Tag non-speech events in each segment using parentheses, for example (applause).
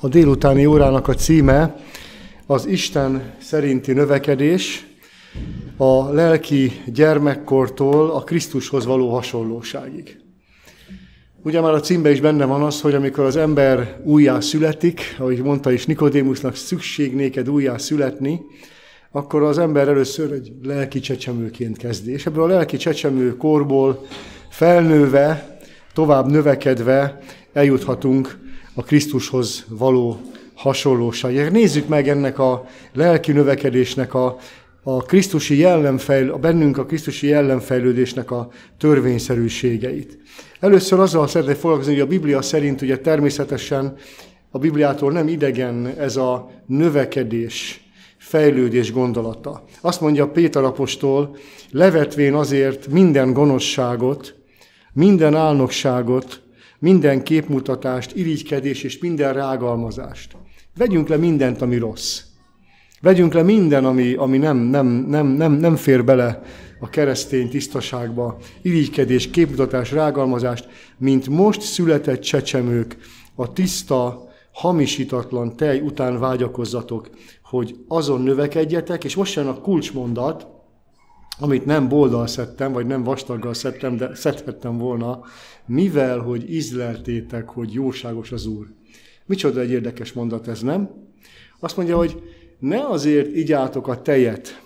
A délutáni órának a címe az Isten szerinti növekedés, a lelki gyermekkortól a Krisztushoz való hasonlóságig. Ugye már a címben is benne van az, hogy amikor az ember újjá születik, ahogy mondta is Nikodémusnak, szükség néked újjá születni, akkor az ember először egy lelki csecsemőként kezdi. És ebből a lelki csecsemő korból felnőve, tovább növekedve eljuthatunk a Krisztushoz való hasonlóság. Nézzük meg ennek a lelki növekedésnek a, a Krisztusi jellemfejl, a bennünk a Krisztusi jellemfejlődésnek a törvényszerűségeit. Először azzal szeretnék foglalkozni, hogy a Biblia szerint ugye természetesen a Bibliától nem idegen ez a növekedés, fejlődés gondolata. Azt mondja Péter apostol, levetvén azért minden gonoszságot, minden álnokságot, minden képmutatást, irigykedés és minden rágalmazást. Vegyünk le mindent, ami rossz. Vegyünk le minden, ami, ami nem, nem, nem, nem, nem fér bele a keresztény tisztaságba, irigykedés, képmutatás, rágalmazást, mint most született csecsemők, a tiszta, hamisítatlan tej után vágyakozzatok, hogy azon növekedjetek, és most jön a kulcsmondat, amit nem boldal szedtem, vagy nem vastaggal szedtem, de szedhettem volna, mivel, hogy ízleltétek, hogy jóságos az Úr. Micsoda egy érdekes mondat ez, nem? Azt mondja, hogy ne azért igyátok a tejet,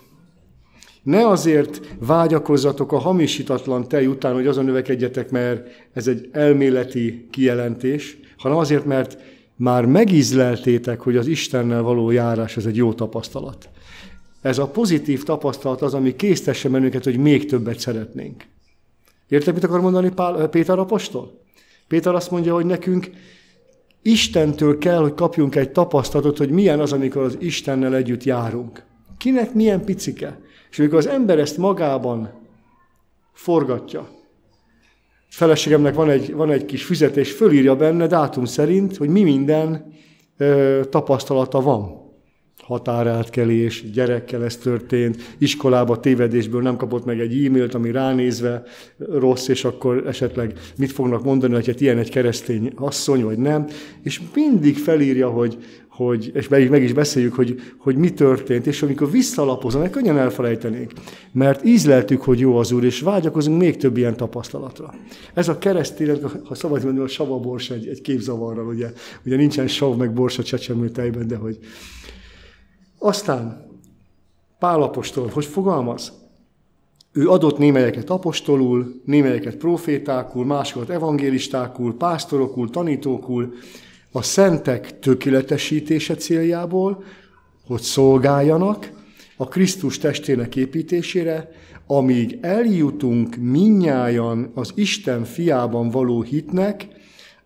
ne azért vágyakozzatok a hamisítatlan tej után, hogy azon növekedjetek, mert ez egy elméleti kijelentés, hanem azért, mert már megízleltétek, hogy az Istennel való járás ez egy jó tapasztalat. Ez a pozitív tapasztalat az, ami késztesse bennünket, hogy még többet szeretnénk. Érted, mit akar mondani Pál, Péter apostol? Péter azt mondja, hogy nekünk Istentől kell, hogy kapjunk egy tapasztalatot, hogy milyen az, amikor az Istennel együtt járunk. Kinek milyen picike. És amikor az ember ezt magában forgatja, feleségemnek van egy, van egy kis fizetés, fölírja benne dátum szerint, hogy mi minden ö, tapasztalata van határátkelés, gyerekkel ez történt, iskolába tévedésből nem kapott meg egy e-mailt, ami ránézve rossz, és akkor esetleg mit fognak mondani, hogy hát ilyen egy keresztény asszony, vagy nem, és mindig felírja, hogy, hogy és meg, meg is beszéljük, hogy, hogy mi történt, és amikor visszalapozom, meg könnyen elfelejtenénk, mert ízleltük, hogy jó az Úr, és vágyakozunk még több ilyen tapasztalatra. Ez a keresztény, ha szabad mondani, a savabors egy, egy képzavarral, ugye, ugye nincsen sav meg bors a csecsemő tejben, de hogy aztán Pálapostól, hogy fogalmaz? Ő adott némelyeket apostolul, némelyeket profétákul, másokat evangélistákul, pásztorokul, tanítókul, a szentek tökéletesítése céljából, hogy szolgáljanak a Krisztus testének építésére, amíg eljutunk minnyájan az Isten fiában való hitnek,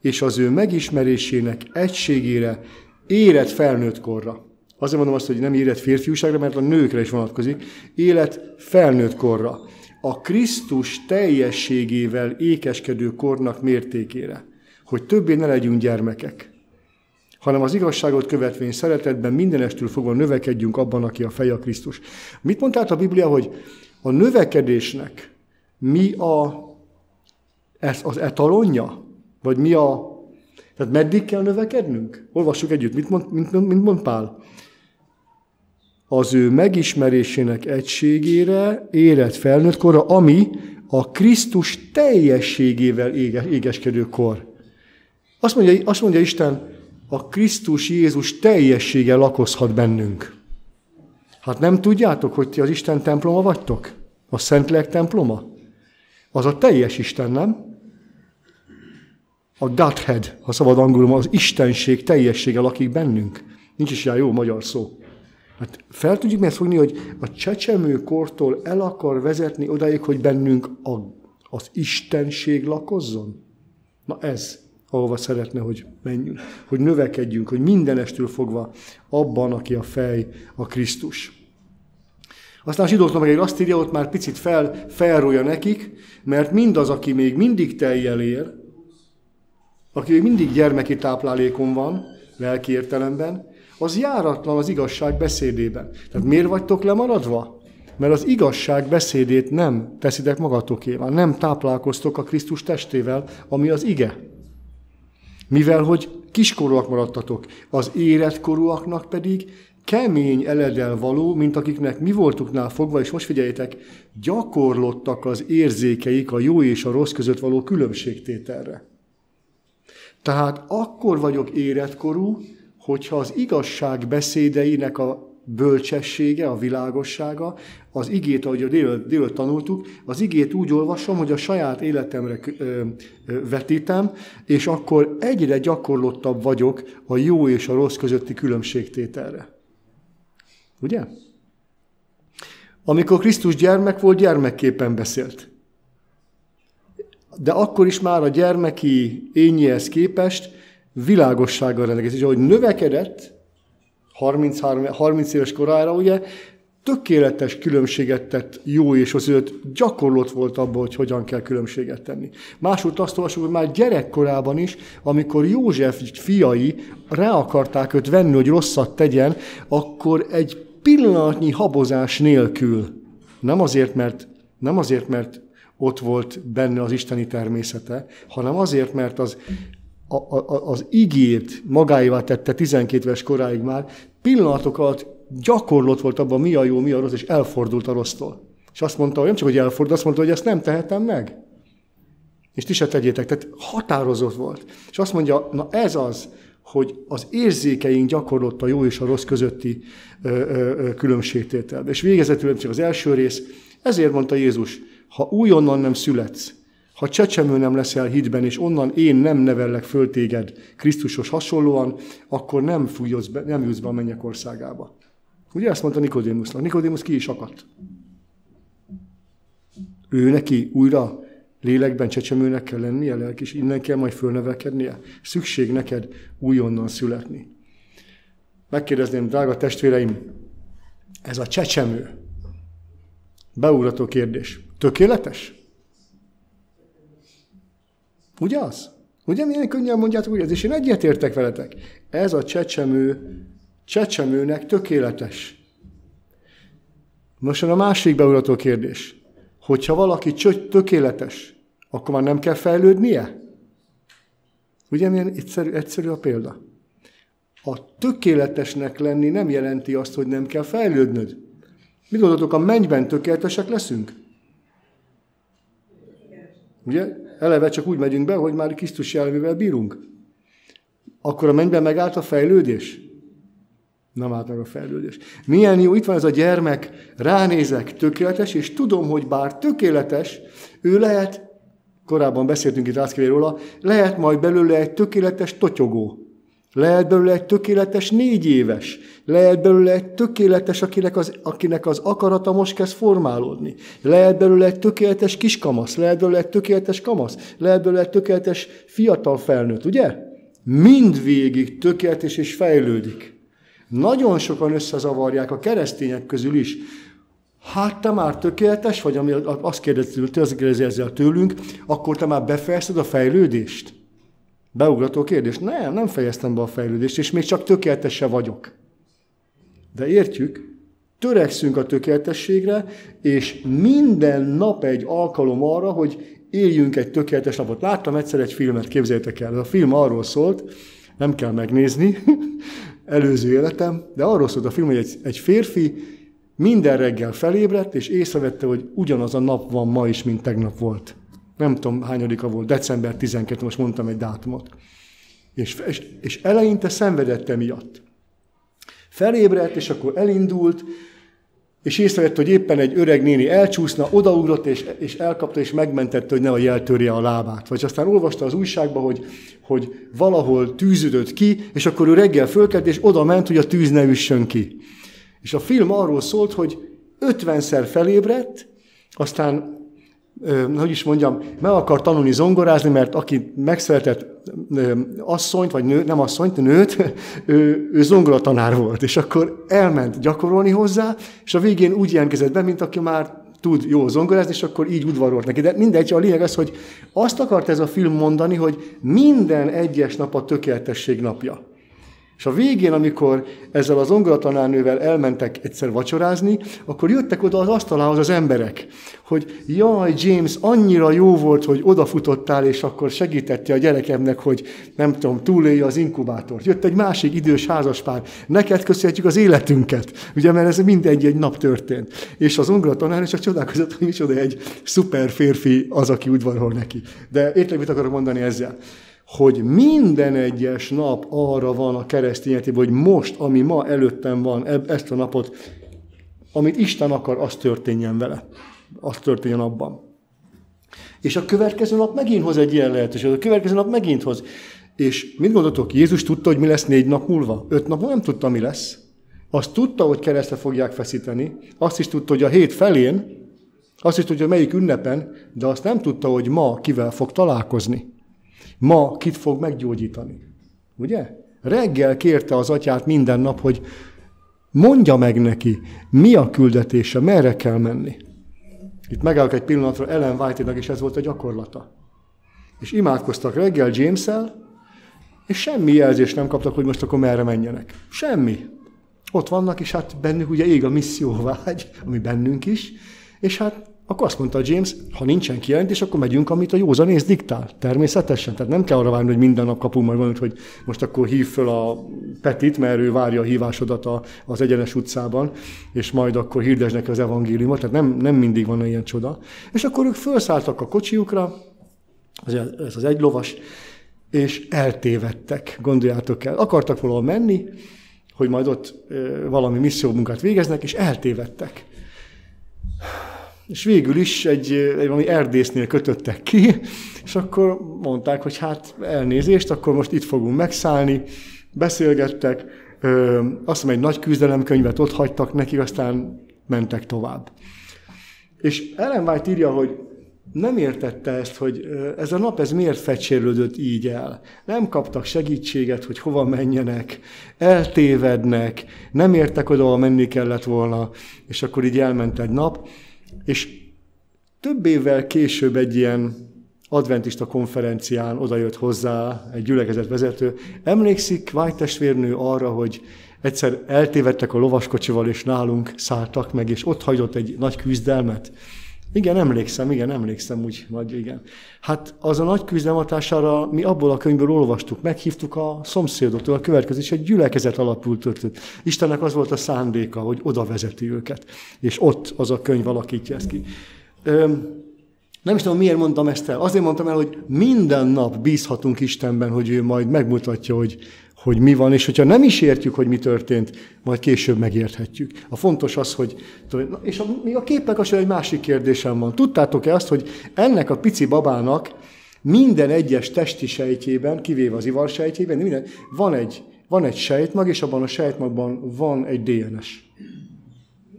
és az ő megismerésének egységére érett felnőtt korra. Azért mondom azt, hogy nem érett férfiúságra, mert a nőkre is vonatkozik. Élet felnőtt korra. A Krisztus teljességével ékeskedő kornak mértékére. Hogy többé ne legyünk gyermekek hanem az igazságot követvén szeretetben mindenestől fogva növekedjünk abban, aki a feje a Krisztus. Mit mondta a Biblia, hogy a növekedésnek mi a, ez az etalonja? Vagy mi a... Tehát meddig kell növekednünk? Olvassuk együtt. Mit mond, mit, mit mond Pál? Az ő megismerésének egységére, érett felnőtt korra, ami a Krisztus teljességével égeskedő kor. Azt mondja, azt mondja Isten, a Krisztus Jézus teljessége lakozhat bennünk. Hát nem tudjátok, hogy ti az Isten temploma vagytok? A Szentlélek temploma? Az a teljes Isten, nem? A Godhead, ha szabad angolul, az Istenség teljessége lakik bennünk. Nincs is ilyen jó magyar szó. Hát fel tudjuk ezt fogni, hogy a csecsemő kortól el akar vezetni odáig, hogy bennünk a, az Istenség lakozzon? Na ez, ahova szeretne, hogy menjünk, hogy növekedjünk, hogy mindenestől fogva abban, aki a fej, a Krisztus. Aztán a zsidóknak meg azt írja, ott már picit fel, felrója nekik, mert mindaz, aki még mindig teljel ér, aki még mindig gyermeki táplálékon van, lelki értelemben, az járatlan az igazság beszédében. Tehát miért vagytok lemaradva? Mert az igazság beszédét nem teszitek magatokévá, nem táplálkoztok a Krisztus testével, ami az ige. Mivel, hogy kiskorúak maradtatok. Az életkorúaknak pedig kemény eledel való, mint akiknek mi voltuknál fogva, és most figyeljétek, gyakorlottak az érzékeik a jó és a rossz között való különbségtételre. Tehát akkor vagyok életkorú, hogyha az igazság beszédeinek a bölcsessége, a világossága, az igét, ahogy a délőtt, délőtt tanultuk, az igét úgy olvasom, hogy a saját életemre vetítem, és akkor egyre gyakorlottabb vagyok a jó és a rossz közötti különbségtételre. Ugye? Amikor Krisztus gyermek volt, gyermekképpen beszélt. De akkor is már a gyermeki ényéhez képest világossággal rendelkezik. És ahogy növekedett, 33, 30 éves korára, ugye, tökéletes különbséget tett jó és az őt gyakorlott volt abban, hogy hogyan kell különbséget tenni. Másút azt olvasjuk, hogy már gyerekkorában is, amikor József fiai rá akarták őt venni, hogy rosszat tegyen, akkor egy pillanatnyi habozás nélkül, nem azért, mert, nem azért, mert ott volt benne az isteni természete, hanem azért, mert az, a, a, az igét magáévá tette 12 éves koráig már, pillanatok alatt gyakorlott volt abban, mi a jó, mi a rossz, és elfordult a rossztól. És azt mondta, hogy nem csak, hogy elfordult, azt mondta, hogy ezt nem tehetem meg. És ti se tegyétek. Tehát határozott volt. És azt mondja, na ez az, hogy az érzékeink gyakorlott a jó és a rossz közötti ö, ö, különbségtétel. És végezetül csak az első rész, ezért mondta Jézus, ha újonnan nem születsz, ha csecsemő nem leszel hitben, és onnan én nem nevellek föl téged Krisztusos hasonlóan, akkor nem, fújsz be, nem jutsz be a mennyek országába. Ugye ezt mondta Nikodémusnak. Nikodémus ki is akadt. Ő neki újra lélekben csecsemőnek kell lennie, lelkis, innen kell majd fölnevelkednie. Szükség neked újonnan születni. Megkérdezném, drága testvéreim, ez a csecsemő, beugrató kérdés, tökéletes? Ugye az? Ugye milyen könnyen mondjátok, hogy ez, és én egyetértek veletek. Ez a csecsemő, csecsemőnek tökéletes. Most a másik beugrató kérdés. Hogyha valaki tökéletes, akkor már nem kell fejlődnie? Ugye milyen egyszerű, egyszerű a példa? A tökéletesnek lenni nem jelenti azt, hogy nem kell fejlődnöd. Mit gondoltok, a mennyben tökéletesek leszünk? Ugye? Eleve csak úgy megyünk be, hogy már Krisztus jelmével bírunk. Akkor a mennyben megállt a fejlődés? Nem állt meg a fejlődés. Milyen jó, itt van ez a gyermek, ránézek, tökéletes, és tudom, hogy bár tökéletes, ő lehet, korábban beszéltünk itt Rászkivé róla, lehet majd belőle egy tökéletes totyogó. Lehet belőle egy tökéletes négy éves. Lehet belőle egy tökéletes, akinek az, akinek az akarata most kezd formálódni. Lehet belőle egy tökéletes kiskamasz. Lehet belőle egy tökéletes kamasz. Lehet belőle egy tökéletes fiatal felnőtt, ugye? Mindvégig tökéletes és fejlődik. Nagyon sokan összezavarják a keresztények közül is. Hát te már tökéletes vagy, ami azt kérdezi ezzel tőlünk, akkor te már befejezted a fejlődést? Beugrató kérdés. Nem, nem fejeztem be a fejlődést, és még csak tökéletes vagyok. De értjük, törekszünk a tökéletességre, és minden nap egy alkalom arra, hogy éljünk egy tökéletes napot. Láttam egyszer egy filmet, képzeljétek el. A film arról szólt, nem kell megnézni, (laughs) előző életem, de arról szólt a film, hogy egy, egy férfi minden reggel felébredt, és észrevette, hogy ugyanaz a nap van ma is, mint tegnap volt nem tudom hányadika volt, december 12, most mondtam egy dátumot. És, és, és eleinte szenvedett emiatt. Felébredt, és akkor elindult, és észrevette, hogy éppen egy öreg néni elcsúszna, odaugrott, és, és elkapta, és megmentette, hogy ne a jeltörje a lábát. Vagy aztán olvasta az újságba, hogy, hogy valahol tűződött ki, és akkor ő reggel fölkelt, és oda ment, hogy a tűz ne üssön ki. És a film arról szólt, hogy ötvenszer felébredt, aztán hogy is mondjam, meg akar tanulni zongorázni, mert aki megszületett asszonyt, vagy nő, nem asszonyt, nőt, (laughs) ő, ő zongoratanár volt, és akkor elment gyakorolni hozzá, és a végén úgy jelentkezett be, mint aki már tud jó zongorázni, és akkor így udvarolt neki. De mindegy, a lényeg az, hogy azt akart ez a film mondani, hogy minden egyes nap a tökéletesség napja. És a végén, amikor ezzel az ongoratanárnővel elmentek egyszer vacsorázni, akkor jöttek oda az asztalához az emberek, hogy jaj, James, annyira jó volt, hogy odafutottál, és akkor segítette a gyerekemnek, hogy nem tudom, túlélje az inkubátort. Jött egy másik idős házaspár, neked köszönhetjük az életünket, ugye, mert ez mindegy egy nap történt. És az ongoratanár csak csodálkozott, hogy micsoda egy szuper férfi az, aki udvarol neki. De értek, mit akarok mondani ezzel? Hogy minden egyes nap arra van a keresztény hogy most, ami ma előttem van, ezt a napot, amit Isten akar, az történjen vele. Az történjen abban. És a következő nap megint hoz egy ilyen lehetőséget. A következő nap megint hoz. És mit gondoltok, Jézus tudta, hogy mi lesz négy nap múlva? Öt nap múlva nem tudta, mi lesz. Azt tudta, hogy keresztre fogják feszíteni. Azt is tudta, hogy a hét felén, azt is tudja, melyik ünnepen, de azt nem tudta, hogy ma kivel fog találkozni. Ma kit fog meggyógyítani? Ugye? Reggel kérte az atyát minden nap, hogy mondja meg neki, mi a küldetése, merre kell menni. Itt megállok egy pillanatra Ellen white és ez volt a gyakorlata. És imádkoztak reggel james és semmi jelzést nem kaptak, hogy most akkor merre menjenek. Semmi. Ott vannak, és hát bennük ugye ég a misszióvágy, (laughs) ami bennünk is, és hát akkor azt mondta James, ha nincsen kijelentés, akkor megyünk, amit a józanész diktál. Természetesen. Tehát nem kell arra várni, hogy minden nap kapunk majd valamit, hogy most akkor hív föl a Petit, mert ő várja a hívásodat az egyenes utcában, és majd akkor hirdesd neki az evangéliumot. Tehát nem, nem mindig van ilyen csoda. És akkor ők felszálltak a kocsiukra, ez az egy lovas, és eltévedtek, gondoljátok el. Akartak valahol menni, hogy majd ott valami missziómunkát végeznek, és eltévedtek. És végül is egy, egy valami erdésznél kötöttek ki, és akkor mondták, hogy hát elnézést, akkor most itt fogunk megszállni, beszélgettek, ö, azt hiszem egy nagy küzdelemkönyvet ott hagytak nekik, aztán mentek tovább. És Ellen White írja, hogy nem értette ezt, hogy ez a nap ez miért fecsérlődött így el. Nem kaptak segítséget, hogy hova menjenek, eltévednek, nem értek oda, ahol menni kellett volna, és akkor így elment egy nap, és több évvel később egy ilyen adventista konferencián odajött hozzá egy gyülekezet vezető. Emlékszik White testvérnő arra, hogy egyszer eltévedtek a lovaskocsival, és nálunk szálltak meg, és ott hagyott egy nagy küzdelmet. Igen, emlékszem, igen, emlékszem úgy, vagy igen. Hát az a nagy küzdelem mi abból a könyvből olvastuk, meghívtuk a szomszédoktól, a következő, és egy gyülekezet alapult történt. Istennek az volt a szándéka, hogy oda vezeti őket, és ott az a könyv alakítja ezt ki. Öm, nem is tudom, miért mondtam ezt el. Azért mondtam el, hogy minden nap bízhatunk Istenben, hogy ő majd megmutatja, hogy hogy mi van, és hogyha nem is értjük, hogy mi történt, majd később megérthetjük. A fontos az, hogy... És a, még a képek az egy másik kérdésem van. Tudtátok-e azt, hogy ennek a pici babának minden egyes testi sejtjében, kivéve az ivar sejtjében, minden, van egy, van egy sejtmag, és abban a sejtmagban van egy DNS.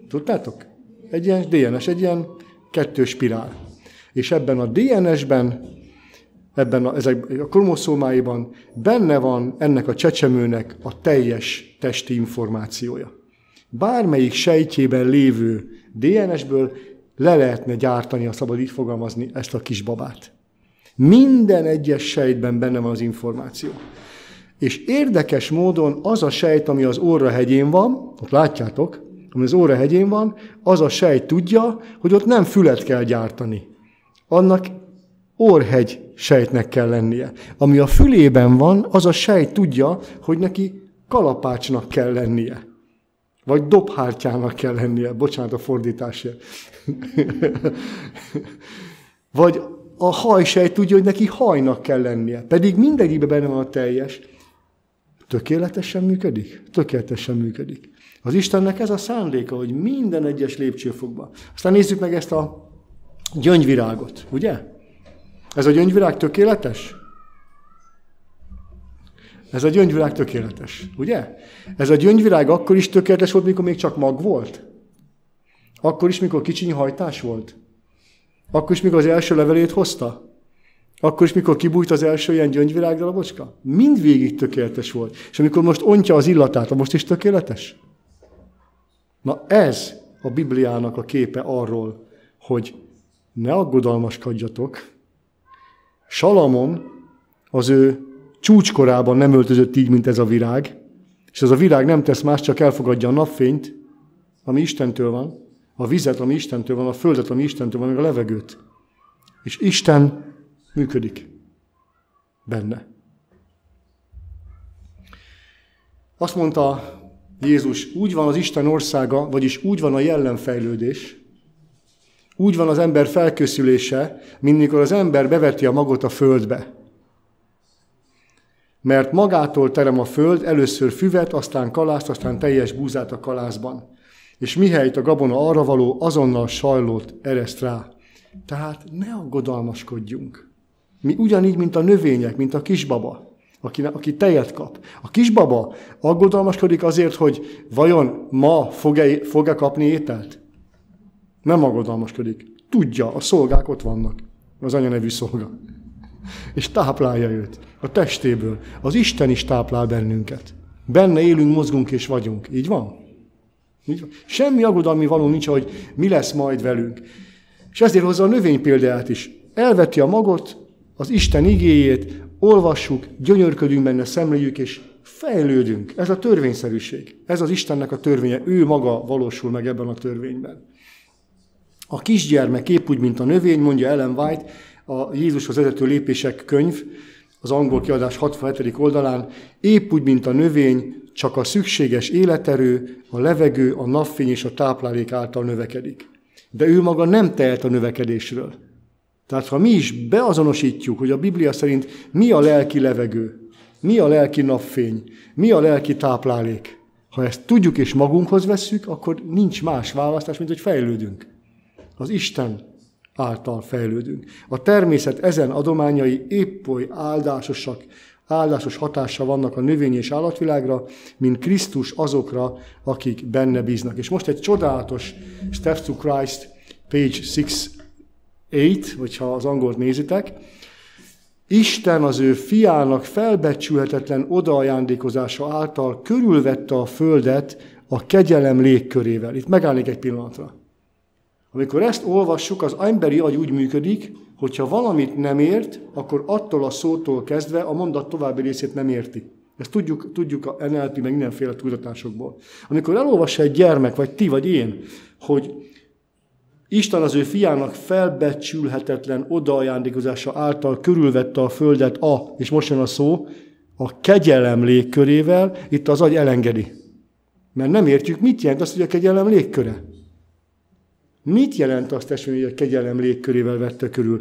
Tudtátok? Egy ilyen DNS, egy ilyen kettős spirál. És ebben a DNS-ben ebben a, ezek, a kromoszómáiban benne van ennek a csecsemőnek a teljes testi információja. Bármelyik sejtjében lévő DNS-ből le lehetne gyártani, ha szabad így fogalmazni, ezt a kis babát. Minden egyes sejtben benne van az információ. És érdekes módon az a sejt, ami az óra hegyén van, ott látjátok, ami az óra hegyén van, az a sejt tudja, hogy ott nem fület kell gyártani. Annak orhegy sejtnek kell lennie. Ami a fülében van, az a sejt tudja, hogy neki kalapácsnak kell lennie. Vagy dobhártyának kell lennie. Bocsánat a fordításért. (laughs) Vagy a hajsejt tudja, hogy neki hajnak kell lennie. Pedig mindegyikben benne van a teljes. Tökéletesen működik? Tökéletesen működik. Az Istennek ez a szándéka, hogy minden egyes lépcsőfokban. Aztán nézzük meg ezt a gyöngyvirágot, ugye? Ez a gyöngyvirág tökéletes? Ez a gyöngyvirág tökéletes, ugye? Ez a gyöngyvirág akkor is tökéletes volt, mikor még csak mag volt? Akkor is, mikor kicsiny hajtás volt? Akkor is, mikor az első levelét hozta? Akkor is, mikor kibújt az első ilyen gyöngyvirág darabocska? Mindvégig tökéletes volt. És amikor most ontja az illatát, most is tökéletes? Na ez a Bibliának a képe arról, hogy ne aggodalmaskodjatok, Salamon az ő csúcskorában nem öltözött így, mint ez a virág, És ez a virág nem tesz más, csak elfogadja a napfényt, ami Istentől van, a vizet, ami Istentől van, a földet, ami Istentől van, meg a levegőt. És Isten működik benne. Azt mondta Jézus, úgy van az Isten országa, vagyis úgy van a jellemfejlődés, úgy van az ember felkészülése, mint mikor az ember beveti a magot a földbe. Mert magától terem a föld először füvet, aztán kalászt, aztán teljes búzát a kalászban. És mihelyt a gabona arra való, azonnal sajlót ereszt rá. Tehát ne aggodalmaskodjunk. Mi ugyanígy, mint a növények, mint a kisbaba, aki, aki tejet kap. A kisbaba aggodalmaskodik azért, hogy vajon ma fog-e, fog-e kapni ételt? Nem aggodalmaskodik. Tudja, a szolgák ott vannak. Az anya nevű szolga. És táplálja őt a testéből. Az Isten is táplál bennünket. Benne élünk, mozgunk és vagyunk. Így van? Így van? Semmi aggodalmi való nincs, hogy mi lesz majd velünk. És ezért hozza a növény példáját is. Elveti a magot, az Isten igéjét, olvassuk, gyönyörködünk benne, szemléljük, és fejlődünk. Ez a törvényszerűség. Ez az Istennek a törvénye. Ő maga valósul meg ebben a törvényben. A kisgyermek épp úgy, mint a növény, mondja Ellen White, a Jézushoz vezető lépések könyv, az angol kiadás 67. oldalán, épp úgy, mint a növény, csak a szükséges életerő, a levegő, a napfény és a táplálék által növekedik. De ő maga nem tehet a növekedésről. Tehát ha mi is beazonosítjuk, hogy a Biblia szerint mi a lelki levegő, mi a lelki napfény, mi a lelki táplálék, ha ezt tudjuk és magunkhoz vesszük, akkor nincs más választás, mint hogy fejlődünk. Az Isten által fejlődünk. A természet ezen adományai épp oly áldásosak, áldásos hatással vannak a növény és állatvilágra, mint Krisztus azokra, akik benne bíznak. És most egy csodálatos Steps to Christ, page 6, hogyha az angolt nézitek, Isten az ő fiának felbecsülhetetlen odaajándékozása által körülvette a földet a kegyelem légkörével. Itt megállnék egy pillanatra. Amikor ezt olvassuk, az emberi agy úgy működik, hogyha valamit nem ért, akkor attól a szótól kezdve a mondat további részét nem érti. Ezt tudjuk, tudjuk a NLP, meg mindenféle tudatásokból. Amikor elolvassa egy gyermek, vagy ti, vagy én, hogy Isten az ő fiának felbecsülhetetlen odaajándékozása által körülvette a földet a, és most jön a szó, a kegyelem légkörével, itt az agy elengedi. Mert nem értjük, mit jelent az, hogy a kegyelem légköre. Mit jelent azt, testvérem, hogy a kegyelem légkörével vette körül?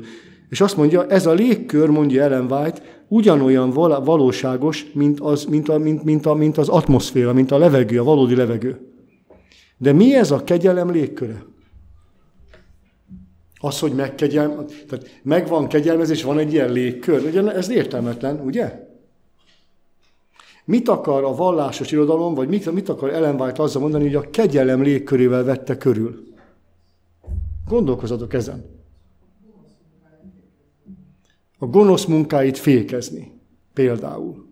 És azt mondja, ez a légkör, mondja Ellen White, ugyanolyan valóságos, mint az, mint, a, mint, mint, a, mint az atmoszféra, mint a levegő, a valódi levegő. De mi ez a kegyelem légköre? Az, hogy megkegyelm, tehát megvan kegyelmezés, van egy ilyen légkör. Ugye ez értelmetlen, ugye? Mit akar a vallásos irodalom, vagy mit, mit akar Ellen White azzal mondani, hogy a kegyelem légkörével vette körül? Gondolkozatok ezen. A gonosz munkáit fékezni. Például.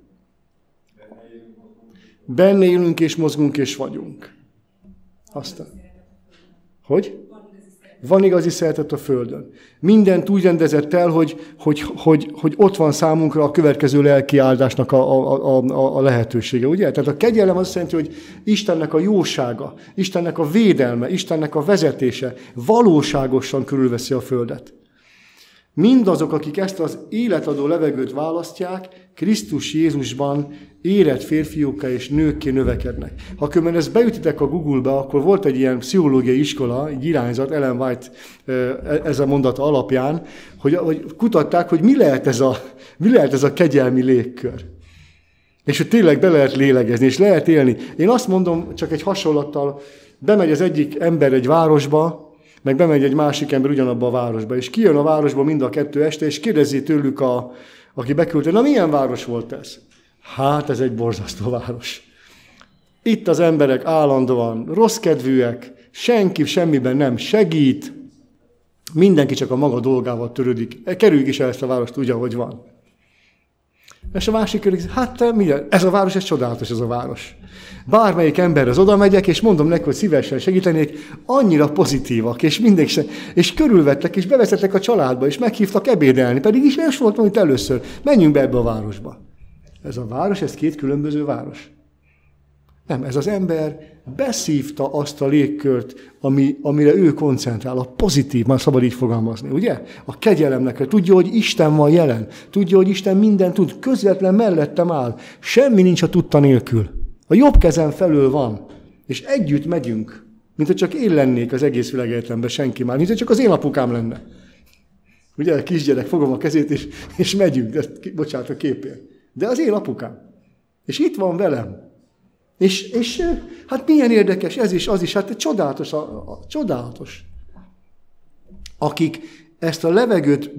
Benne élünk és mozgunk és vagyunk. Aztán. Hogy? Van igazi szeretet a Földön. Mindent úgy rendezett el, hogy, hogy, hogy, hogy ott van számunkra a következő lelki áldásnak a, a, a, a lehetősége. Ugye? Tehát a kegyelem azt jelenti, hogy Istennek a jósága, Istennek a védelme, Istennek a vezetése valóságosan körülveszi a Földet. Mindazok, akik ezt az életadó levegőt választják, Krisztus Jézusban érett férfiúkká és nőkké növekednek. Ha különben ezt beütitek a Google-be, akkor volt egy ilyen pszichológiai iskola, egy irányzat, Ellen White e, ez a mondata alapján, hogy, hogy kutatták, hogy mi lehet, ez a, mi lehet ez a kegyelmi légkör. És hogy tényleg be lehet lélegezni, és lehet élni. Én azt mondom, csak egy hasonlattal, bemegy az egyik ember egy városba, meg bemegy egy másik ember ugyanabba a városba, és kijön a városba mind a kettő este, és kérdezi tőlük, a, aki beküldte, na milyen város volt ez? Hát ez egy borzasztó város. Itt az emberek állandóan rossz kedvűek, senki semmiben nem segít, mindenki csak a maga dolgával törődik. Kerüljük is el ezt a várost úgy, ahogy van. És a másik kérdezi, hát te milyen? Ez a város, ez csodálatos ez a város. Bármelyik emberhez oda megyek, és mondom neki, hogy szívesen segítenék, annyira pozitívak, és mindig se, és körülvettek, és bevezettek a családba, és meghívtak ebédelni, pedig is ez volt, mint először. Menjünk be ebbe a városba. Ez a város, ez két különböző város. Nem, ez az ember beszívta azt a légkört, ami, amire ő koncentrál, a pozitív, már szabad így fogalmazni, ugye? A kegyelemnek, tudja, hogy Isten van jelen, tudja, hogy Isten minden tud, közvetlen mellettem áll, semmi nincs a tudta nélkül. A jobb kezem felől van, és együtt megyünk, mint hogy csak én lennék az egész világegyetemben, senki már, mint hogy csak az én apukám lenne. Ugye a kisgyerek fogom a kezét, és, és megyünk, de, bocsánat a képért. De az én apukám. És itt van velem. És, és hát milyen érdekes ez is, az is, hát csodálatos, a, a, csodálatos. Akik ezt a levegőt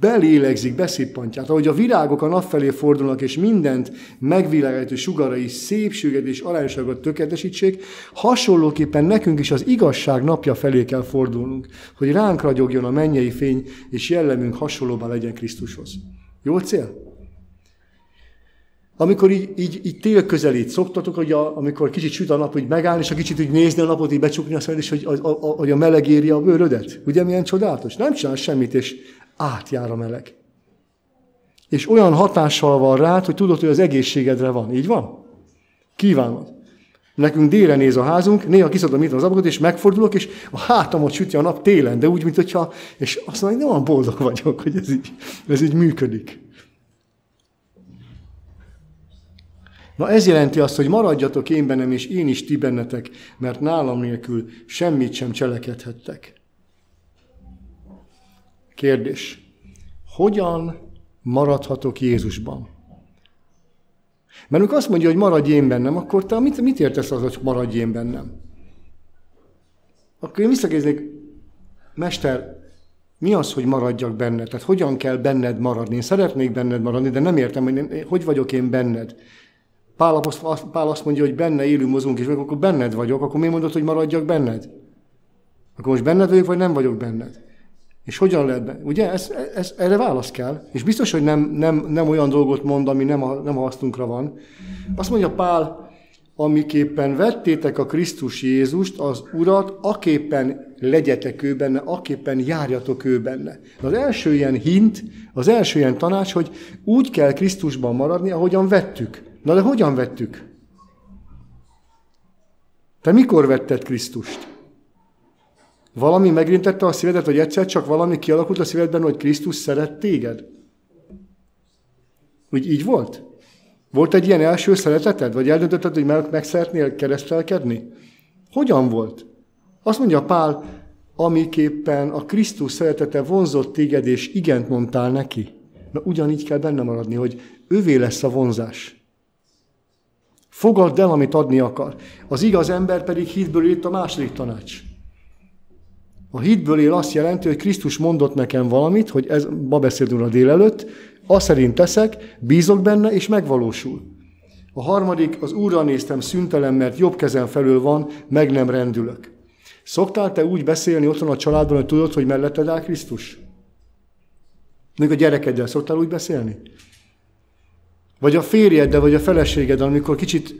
belélegzik, beszippantják, ahogy a virágok a nap felé fordulnak, és mindent megvilágító sugarai szépséget és arányosságot tökéletesítsék, hasonlóképpen nekünk is az igazság napja felé kell fordulnunk, hogy ránk ragyogjon a mennyei fény, és jellemünk hasonlóban legyen Krisztushoz. Jó cél? Amikor így, így, így tél közelít, szoktatok, hogy a, amikor kicsit süt a nap, hogy megállni, és a kicsit úgy nézni a napot, így becsukni a szemed, és hogy a, a, a, hogy a meleg éri a bőrödet. Ugye milyen csodálatos? Nem csinál semmit, és átjár a meleg. És olyan hatással van rád, hogy tudod, hogy az egészségedre van. Így van? Kívánod. Nekünk délre néz a házunk, néha kiszedem itt az ablakot, és megfordulok, és a hátamot süti a nap télen, de úgy, mint hogyha, és azt mondom, hogy olyan boldog vagyok, hogy ez így, ez így működik. Na ez jelenti azt, hogy maradjatok én bennem, és én is ti bennetek, mert nálam nélkül semmit sem cselekedhettek. Kérdés. Hogyan maradhatok Jézusban? Mert amikor azt mondja, hogy maradj én bennem, akkor te mit, mit értesz az, hogy maradj én bennem? Akkor én visszakérdeznék, Mester, mi az, hogy maradjak benned? Tehát hogyan kell benned maradni? Én szeretnék benned maradni, de nem értem, hogy én, hogy vagyok én benned. Pál, Pál azt mondja, hogy benne élünk, mozgunk, és akkor benned vagyok, akkor mi mondod, hogy maradjak benned? Akkor most benned vagyok, vagy nem vagyok benned? És hogyan lehet be? Ugye, ez, ez, erre válasz kell. És biztos, hogy nem, nem, nem olyan dolgot mond, ami nem a, nem a hasznunkra van. Azt mondja Pál, amiképpen vettétek a Krisztus Jézust, az Urat, aképpen legyetek ő benne, aképpen járjatok ő benne. Az első ilyen hint, az első ilyen tanács, hogy úgy kell Krisztusban maradni, ahogyan vettük. Na de hogyan vettük? Te mikor vetted Krisztust? Valami megrintette a szívedet, hogy egyszer csak valami kialakult a szívedben, hogy Krisztus szeret téged? Úgy így volt? Volt egy ilyen első szereteted? Vagy eldöntötted, hogy meg, meg szeretnél keresztelkedni? Hogyan volt? Azt mondja Pál, amiképpen a Krisztus szeretete vonzott téged, és igent mondtál neki. Na ugyanígy kell benne maradni, hogy ővé lesz a vonzás. Fogadd el, amit adni akar. Az igaz ember pedig hitből írt a második tanács. A hitből él azt jelenti, hogy Krisztus mondott nekem valamit, hogy ez, ma beszéltünk a délelőtt, azt szerint teszek, bízok benne, és megvalósul. A harmadik, az Úrra néztem szüntelen, mert jobb kezem felül van, meg nem rendülök. Szoktál te úgy beszélni otthon a családban, hogy tudod, hogy melletted áll Krisztus? Még a gyerekeddel szoktál úgy beszélni? Vagy a férjeddel, vagy a feleségeddel, amikor kicsit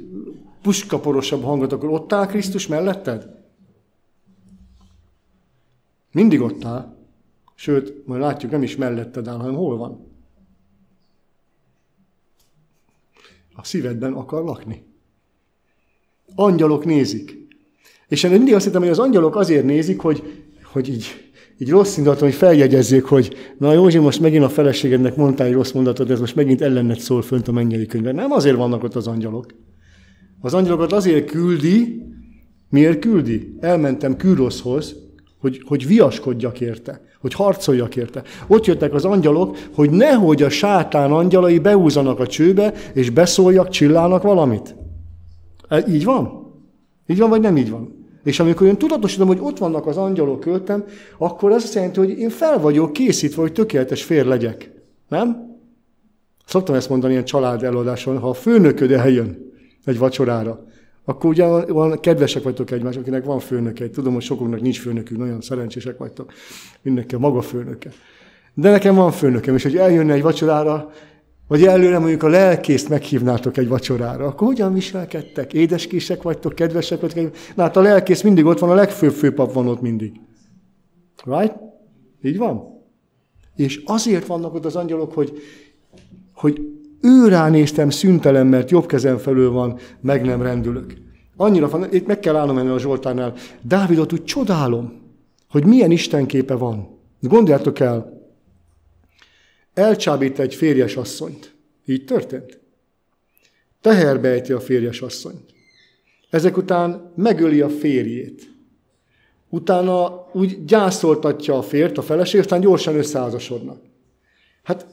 puskaporosabb hangot, akkor ott áll Krisztus melletted? Mindig ott áll. Sőt, majd látjuk, nem is melletted áll, hanem hol van? A szívedben akar lakni. Angyalok nézik. És én mindig azt hittem, hogy az angyalok azért nézik, hogy, hogy így, így rossz indulaton, hogy feljegyezzék, hogy na Józsi, most megint a feleségednek mondtál egy rossz mondatot, ez most megint ellenned szól fönt a mennyei könyvben. Nem azért vannak ott az angyalok. Az angyalokat azért küldi, miért küldi? Elmentem Kűroszhoz, hogy, hogy viaskodjak érte, hogy harcoljak érte. Ott jöttek az angyalok, hogy nehogy a sátán angyalai beúzanak a csőbe, és beszóljak, csillának valamit. E, így van? Így van, vagy nem így van? És amikor én tudatosítom, hogy ott vannak az angyalok költem, akkor ez azt jelenti, hogy én fel vagyok készítve, hogy tökéletes fér legyek. Nem? Szoktam ezt mondani ilyen család előadáson, ha a főnököd eljön egy vacsorára, akkor ugye van, kedvesek vagytok egymás, akinek van főnöke. Tudom, hogy sokoknak nincs főnökük, nagyon szerencsések vagytok. Mindenki a maga főnöke. De nekem van főnökem, és hogy eljönne egy vacsorára, vagy előre mondjuk a lelkészt meghívnátok egy vacsorára, akkor hogyan viselkedtek? Édeskések vagytok, kedvesek vagytok? Na hát a lelkész mindig ott van, a legfőbb főpap van ott mindig. Right? Így van? És azért vannak ott az angyalok, hogy, hogy ő ránéztem szüntelen, mert jobb kezem felül van, meg nem rendülök. Annyira van, itt meg kell állnom ennél a Zsoltárnál. Dávidot úgy csodálom, hogy milyen istenképe van. Gondoljátok el, elcsábít egy férjes asszonyt. Így történt. Teherbe ejti a férjes asszonyt. Ezek után megöli a férjét. Utána úgy gyászoltatja a fért, a feleség, aztán gyorsan összeházasodnak. Hát,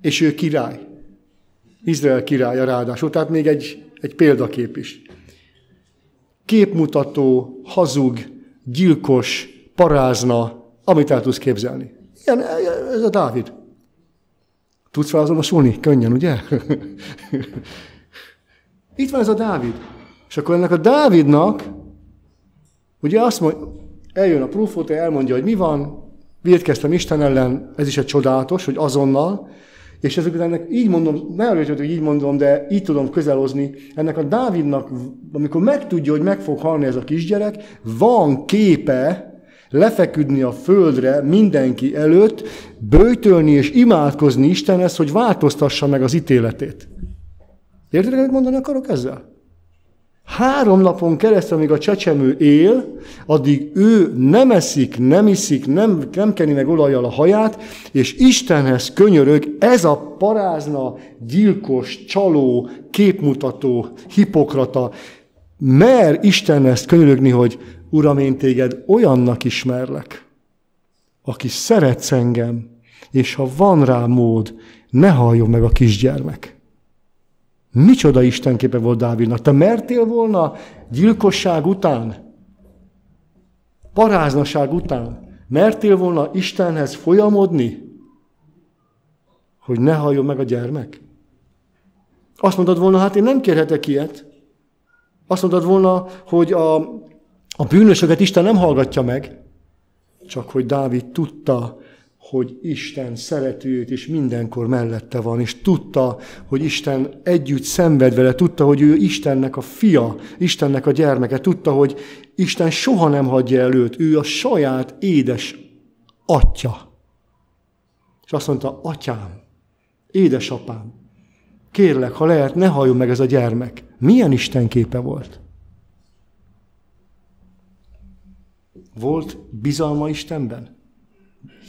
és ő király. Izrael királya ráadásul, tehát még egy, egy példakép is. Képmutató, hazug, gyilkos, parázna, amit el tudsz képzelni. Ilyen, ez a Dávid. Tudsz felazolosulni? Könnyen, ugye? (laughs) Itt van ez a Dávid. És akkor ennek a Dávidnak, ugye azt mondja, eljön a prófóta, elmondja, hogy mi van, védkeztem Isten ellen, ez is egy csodálatos, hogy azonnal, és ezek ennek így mondom, ne arra, hogy így mondom, de így tudom közelozni, ennek a Dávidnak, amikor megtudja, hogy meg fog halni ez a kisgyerek, van képe lefeküdni a földre mindenki előtt, bőjtölni és imádkozni Istenhez, hogy változtassa meg az ítéletét. Értitek, amit mondani akarok ezzel? Három napon keresztül, amíg a csecsemő él, addig ő nem eszik, nem iszik, nem, nem keni meg olajjal a haját, és Istenhez könyörög ez a parázna, gyilkos, csaló, képmutató, hipokrata, mer Istenhez könyörögni, hogy Uram, én téged olyannak ismerlek, aki szeretsz engem, és ha van rá mód, ne halljon meg a kisgyermek. Micsoda istenképe volt Dávidnak. Te mertél volna gyilkosság után, paráznaság után, mertél volna Istenhez folyamodni, hogy ne halljon meg a gyermek? Azt mondod volna, hát én nem kérhetek ilyet. Azt mondod volna, hogy a, a bűnösöket Isten nem hallgatja meg, csak hogy Dávid tudta, hogy Isten szeretőt és mindenkor mellette van, és tudta, hogy Isten együtt szenved vele, tudta, hogy ő Istennek a fia, Istennek a gyermeke, tudta, hogy Isten soha nem hagyja el őt, ő a saját édes atya. És azt mondta, atyám, édesapám, kérlek, ha lehet, ne halljon meg ez a gyermek. Milyen Isten képe volt? Volt bizalma Istenben?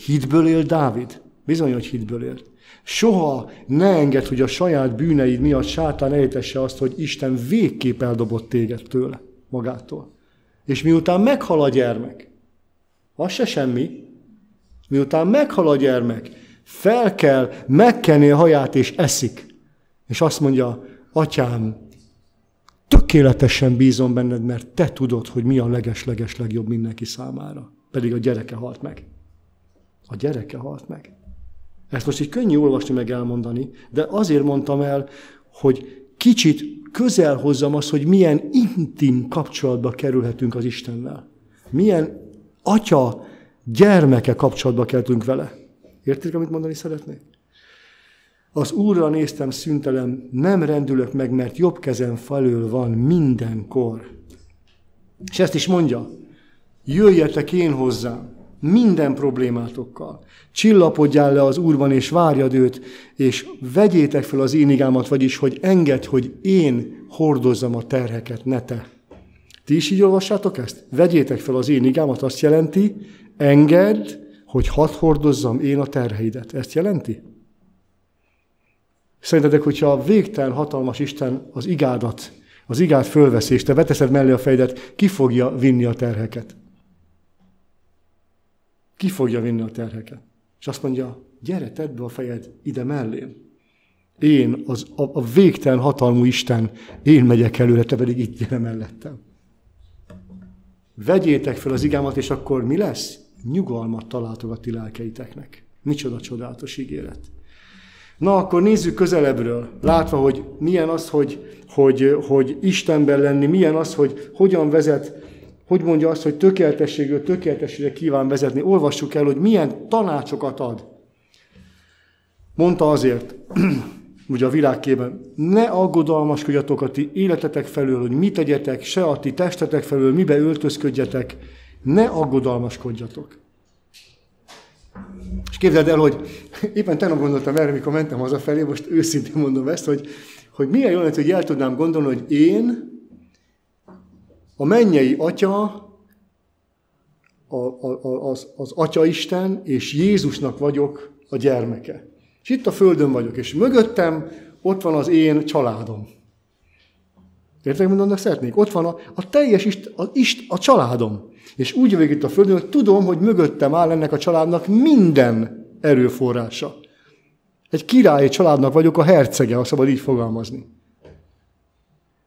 Hitből él Dávid? Bizony, hogy hitből élt. Soha ne enged, hogy a saját bűneid miatt sátán ejtesse azt, hogy Isten végképp eldobott téged tőle, magától. És miután meghal a gyermek, az se semmi, miután meghal a gyermek, fel kell megkenni a haját és eszik. És azt mondja, atyám, tökéletesen bízom benned, mert te tudod, hogy mi a leges-leges legjobb mindenki számára. Pedig a gyereke halt meg. A gyereke halt meg. Ezt most így könnyű olvasni meg elmondani, de azért mondtam el, hogy kicsit közel hozzam azt, hogy milyen intim kapcsolatba kerülhetünk az Istennel. Milyen atya, gyermeke kapcsolatba kerültünk vele. Értik, amit mondani szeretnék? Az Úrra néztem szüntelem, nem rendülök meg, mert jobb kezem felől van mindenkor. És ezt is mondja, jöjjetek én hozzám minden problémátokkal. Csillapodjál le az Úrban, és várjad őt, és vegyétek fel az én igámat, vagyis, hogy enged, hogy én hordozzam a terheket, ne te. Ti is így olvassátok ezt? Vegyétek fel az én igámat, azt jelenti, engedd, hogy hadd hordozzam én a terheidet. Ezt jelenti? Szerintetek, hogyha a végtelen hatalmas Isten az igádat, az igát fölveszi, és te veteszed mellé a fejedet, ki fogja vinni a terheket? Ki fogja vinni a terheket? És azt mondja, gyere, tedd be a fejed ide mellém. Én, az, a, a végtelen hatalmú Isten, én megyek előre, te pedig itt gyere mellettem. Vegyétek fel az igámat, és akkor mi lesz? Nyugalmat találtok a ti lelkeiteknek. Micsoda csodálatos ígéret. Na, akkor nézzük közelebbről, látva, hogy milyen az, hogy, hogy, hogy Istenben lenni, milyen az, hogy hogyan vezet hogy mondja azt, hogy tökéletességről tökéletességre kíván vezetni. Olvassuk el, hogy milyen tanácsokat ad. Mondta azért, (clears throat) ugye a világkében, ne aggodalmaskodjatok a ti életetek felől, hogy mit tegyetek, se a ti testetek felől, mibe öltözködjetek, ne aggodalmaskodjatok. És képzeld el, hogy éppen tegnap gondoltam erre, mikor mentem hazafelé, most őszintén mondom ezt, hogy, hogy milyen jó lett, hogy el tudnám gondolni, hogy én, a mennyei atya, a, a, az, az Atya Isten, és Jézusnak vagyok a gyermeke. És itt a földön vagyok, és mögöttem ott van az én családom. Értek, mondanak szeretnék? Ott van a, a teljes ist, a, ist, a családom. És úgy jövök itt a földön, hogy tudom, hogy mögöttem áll ennek a családnak minden erőforrása. Egy királyi családnak vagyok a hercege, ha szabad így fogalmazni.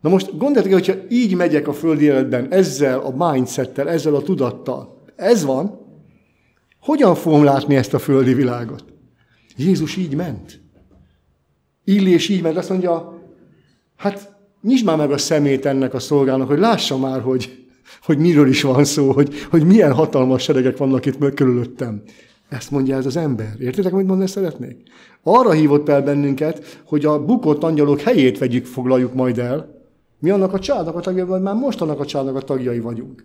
Na most gondoljátok, hogyha így megyek a földi életben, ezzel a mindsettel, ezzel a tudattal, ez van, hogyan fogom látni ezt a földi világot? Jézus így ment. Illés így ment, azt mondja, hát nyisd már meg a szemét ennek a szolgának, hogy lássa már, hogy, hogy miről is van szó, hogy, hogy milyen hatalmas seregek vannak itt körülöttem. Ezt mondja ez az ember. Értitek, amit mondani szeretnék? Arra hívott el bennünket, hogy a bukott angyalok helyét vegyük, foglaljuk majd el. Mi annak a családnak a tagjai, vagy már most annak a családnak a tagjai vagyunk.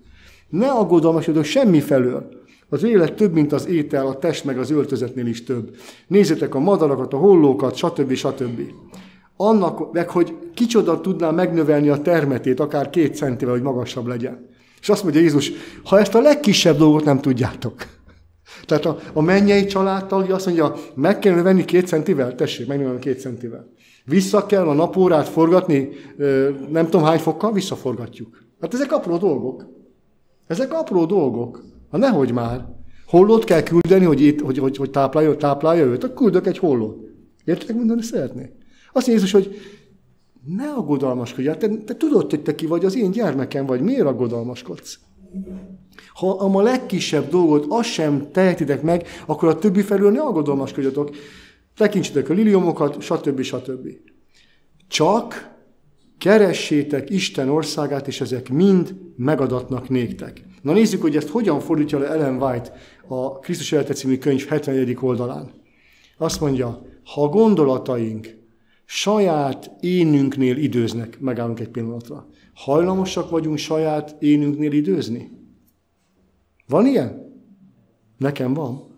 Ne aggodalmasodok semmi felől. Az élet több, mint az étel, a test meg az öltözetnél is több. Nézzétek a madarakat, a hollókat, stb. stb. Annak, meg hogy kicsoda tudná megnövelni a termetét, akár két centivel, hogy magasabb legyen. És azt mondja Jézus, ha ezt a legkisebb dolgot nem tudjátok. Tehát a, a mennyei családtagja azt mondja, meg kell növelni két centivel, tessék, megnövelni két centivel. Vissza kell a napórát forgatni, nem tudom hány fokkal, visszaforgatjuk. Hát ezek apró dolgok. Ezek apró dolgok. Ha nehogy már. Hollót kell küldeni, hogy, itt, hogy, hogy, hogy táplálja, táplálja őt, akkor küldök egy hollót. Értek, mondani szeretnék? Azt Jézus, hogy ne aggodalmaskodj, hát te, te tudod, hogy te ki vagy, az én gyermekem vagy, miért aggodalmaskodsz? Ha a legkisebb dolgot azt sem tehetitek meg, akkor a többi felül ne aggodalmaskodjatok. Tekintsetek a liliomokat, stb. stb. Csak keressétek Isten országát, és ezek mind megadatnak néktek. Na nézzük, hogy ezt hogyan fordítja le Ellen White a Krisztus Élete című könyv 71. oldalán. Azt mondja, ha a gondolataink saját énünknél időznek, megállunk egy pillanatra. Hajlamosak vagyunk saját énünknél időzni? Van ilyen? Nekem van.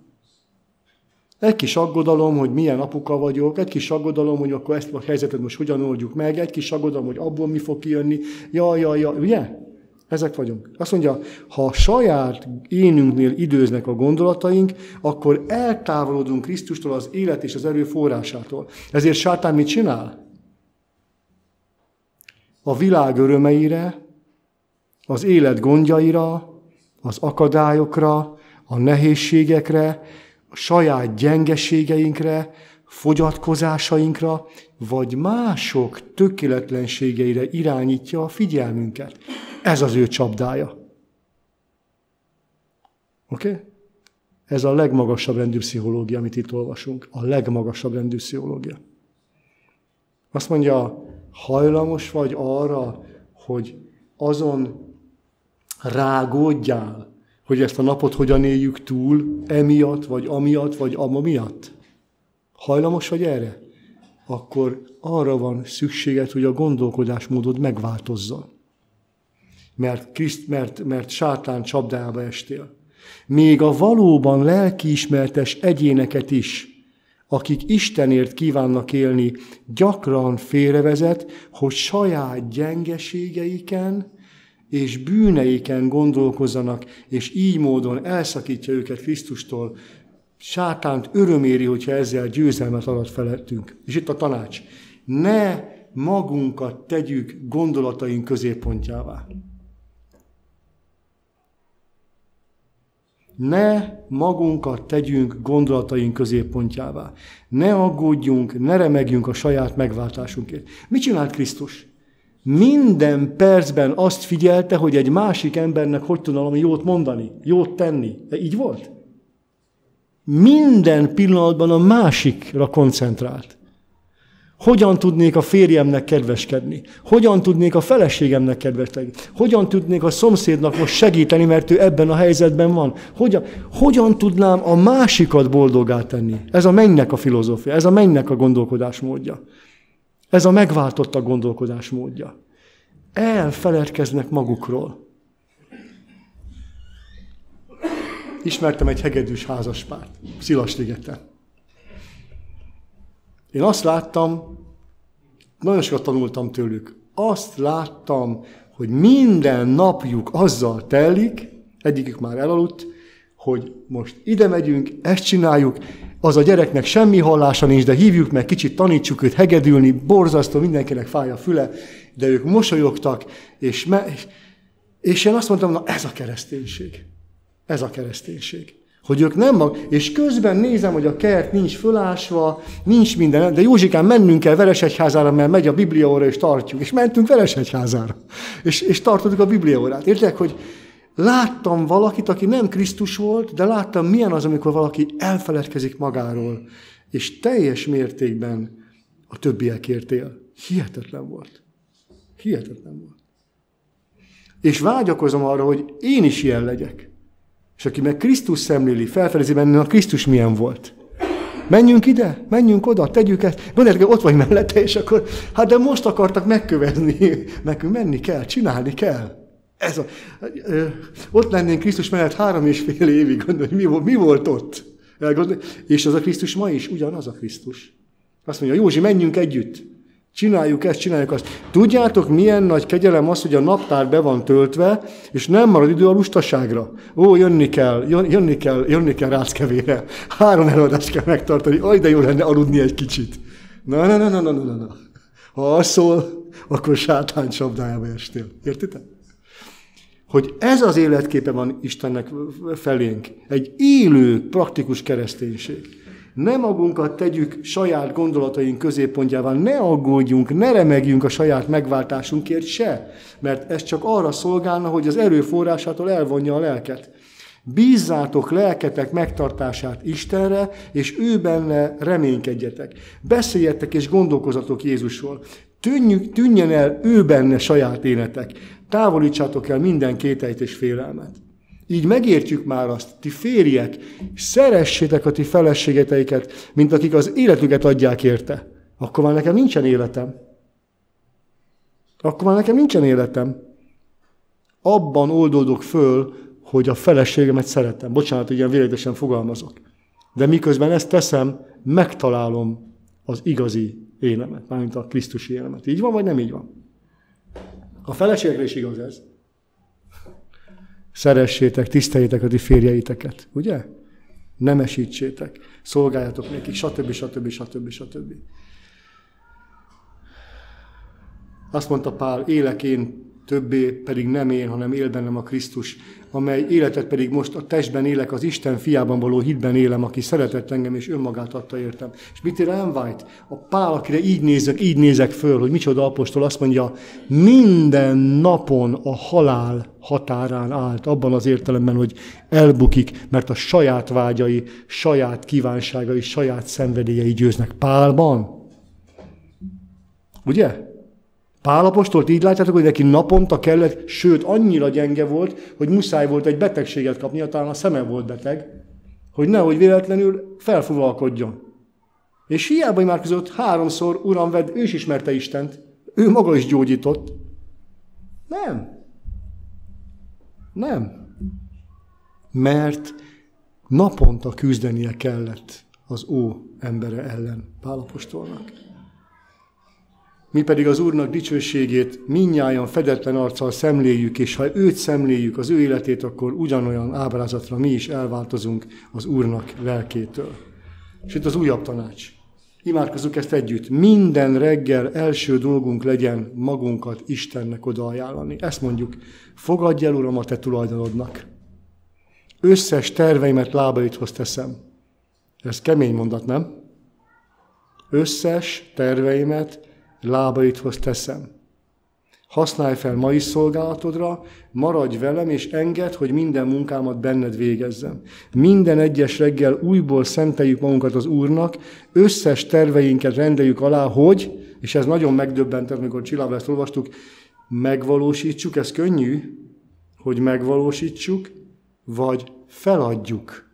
Egy kis aggodalom, hogy milyen apuka vagyok, egy kis aggodalom, hogy akkor ezt a helyzetet most hogyan oldjuk meg, egy kis aggodalom, hogy abból mi fog kijönni, jaj, jaj, jaj, ugye? Ezek vagyunk. Azt mondja, ha a saját énünknél időznek a gondolataink, akkor eltávolodunk Krisztustól az élet és az erő forrásától. Ezért sátán mit csinál? A világ örömeire, az élet gondjaira, az akadályokra, a nehézségekre, a saját gyengeségeinkre, fogyatkozásainkra, vagy mások tökéletlenségeire irányítja a figyelmünket. Ez az ő csapdája. Oké? Okay? Ez a legmagasabb rendű pszichológia, amit itt olvasunk. A legmagasabb rendű pszichológia. Azt mondja, hajlamos vagy arra, hogy azon rágódjál, hogy ezt a napot hogyan éljük túl, emiatt, vagy amiatt, vagy ama miatt? Hajlamos vagy erre? Akkor arra van szükséged, hogy a gondolkodásmódod megváltozzon. Mert, Kriszt, mert, mert sátán csapdába estél. Még a valóban lelkiismertes egyéneket is, akik Istenért kívánnak élni, gyakran félrevezet, hogy saját gyengeségeiken és bűneiken gondolkozzanak, és így módon elszakítja őket Krisztustól, sátánt öröméri, hogyha ezzel győzelmet alatt felettünk. És itt a tanács. Ne magunkat tegyük gondolataink középpontjává. Ne magunkat tegyünk gondolataink középpontjává. Ne aggódjunk, ne remegjünk a saját megváltásunkért. Mit csinált Krisztus? Minden percben azt figyelte, hogy egy másik embernek hogy tudna valami jót mondani, jót tenni. De így volt? minden pillanatban a másikra koncentrált. Hogyan tudnék a férjemnek kedveskedni? Hogyan tudnék a feleségemnek kedveskedni? Hogyan tudnék a szomszédnak most segíteni, mert ő ebben a helyzetben van? Hogyan, hogyan tudnám a másikat boldogá tenni? Ez a mennynek a filozófia, ez a mennynek a gondolkodásmódja. Ez a megváltott a gondolkodásmódja. Elfeledkeznek magukról. ismertem egy hegedűs házaspárt, Szilasligeten. Én azt láttam, nagyon sokat tanultam tőlük, azt láttam, hogy minden napjuk azzal telik, egyikük már elaludt, hogy most ide megyünk, ezt csináljuk, az a gyereknek semmi hallása nincs, de hívjuk meg, kicsit tanítsuk őt hegedülni, borzasztó, mindenkinek fáj a füle, de ők mosolyogtak, és, me- és én azt mondtam, na ez a kereszténység. Ez a kereszténység. Hogy ők nem mag... És közben nézem, hogy a kert nincs fölásva, nincs minden, de Józsikán mennünk kell Veresegyházára, mert megy a Bibliaóra, és tartjuk. És mentünk Veresegyházára. És, és tartottuk a Bibliaórát. Értek, hogy láttam valakit, aki nem Krisztus volt, de láttam, milyen az, amikor valaki elfeledkezik magáról, és teljes mértékben a többiekért él. Hihetetlen volt. Hihetetlen volt. És vágyakozom arra, hogy én is ilyen legyek. És aki meg Krisztus szemléli, felfedezi benne, a Krisztus milyen volt. Menjünk ide, menjünk oda, tegyük ezt. Gondoljátok, ott vagy mellette, és akkor, hát de most akartak megkövezni. Nekünk menni kell, csinálni kell. Ez a, ö, ott lennénk Krisztus mellett három és fél évig, gondolj, mi, mi volt ott? Elgondolj, és az a Krisztus ma is ugyanaz a Krisztus. Azt mondja, Józsi, menjünk együtt. Csináljuk ezt, csináljuk azt. Tudjátok, milyen nagy kegyelem az, hogy a naptár be van töltve, és nem marad idő a lustaságra. Ó, jönni kell, jönni kell, jönni kell ráckevére. Három előadást kell megtartani. Aj, de jó lenne aludni egy kicsit. Na, na, na, na, na, na, na. Ha az szól, akkor sátán csapdájába estél. Értitek? Hogy ez az életképe van Istennek felénk. Egy élő, praktikus kereszténység. Ne magunkat tegyük saját gondolataink középpontjával, ne aggódjunk, ne remegjünk a saját megváltásunkért se, mert ez csak arra szolgálna, hogy az erőforrásától elvonja a lelket. Bízzátok lelketek megtartását Istenre, és ő benne reménykedjetek. Beszéljetek és gondolkozatok Jézusról. Tűnjük, tűnjen el ő benne saját életek. Távolítsátok el minden kételyt és félelmet. Így megértjük már azt, ti férjek, szeressétek a ti feleségeteiket, mint akik az életüket adják érte. Akkor már nekem nincsen életem. Akkor már nekem nincsen életem. Abban oldódok föl, hogy a feleségemet szeretem. Bocsánat, hogy ilyen véletesen fogalmazok. De miközben ezt teszem, megtalálom az igazi élemet, mármint a Krisztusi élemet. Így van, vagy nem így van? A feleségre is igaz ez szeressétek, tiszteljétek a ti férjeiteket, ugye? Nemesítsétek, szolgáljatok nekik, stb. stb. stb. stb. Azt mondta Pál, élek én többé pedig nem én, hanem él bennem a Krisztus, amely életet pedig most a testben élek, az Isten fiában való hitben élem, aki szeretett engem és önmagát adta értem. És mit Ellen White? A Pál, akire így nézek, így nézek föl, hogy micsoda apostol, azt mondja, minden napon a halál határán állt, abban az értelemben, hogy elbukik, mert a saját vágyai, saját kívánságai, saját szenvedélyei győznek. Pálban? Ugye? Pálapostolt így látjátok, hogy neki naponta kellett, sőt, annyira gyenge volt, hogy muszáj volt egy betegséget kapnia, talán a szeme volt beteg, hogy nehogy véletlenül felfuvalkodjon. És hiába már között háromszor, Uram, vedd, ő is ismerte Istent. Ő maga is gyógyított. Nem. Nem. Mert naponta küzdenie kellett az ó embere ellen Pálapostolnak. Mi pedig az Úrnak dicsőségét minnyáján fedetlen arccal szemléljük, és ha őt szemléljük, az ő életét, akkor ugyanolyan ábrázatra mi is elváltozunk az Úrnak lelkétől. És itt az újabb tanács. Imádkozzuk ezt együtt. Minden reggel első dolgunk legyen magunkat Istennek odaajánlani. Ezt mondjuk, fogadj el, Uram, a te tulajdonodnak. Összes terveimet lábaidhoz teszem. Ez kemény mondat, nem? Összes terveimet lábaidhoz teszem. Használj fel mai szolgálatodra, maradj velem, és engedd, hogy minden munkámat benned végezzem. Minden egyes reggel újból szenteljük magunkat az Úrnak, összes terveinket rendeljük alá, hogy, és ez nagyon megdöbbentett, amikor Csillába ezt olvastuk, megvalósítsuk, ez könnyű, hogy megvalósítsuk, vagy feladjuk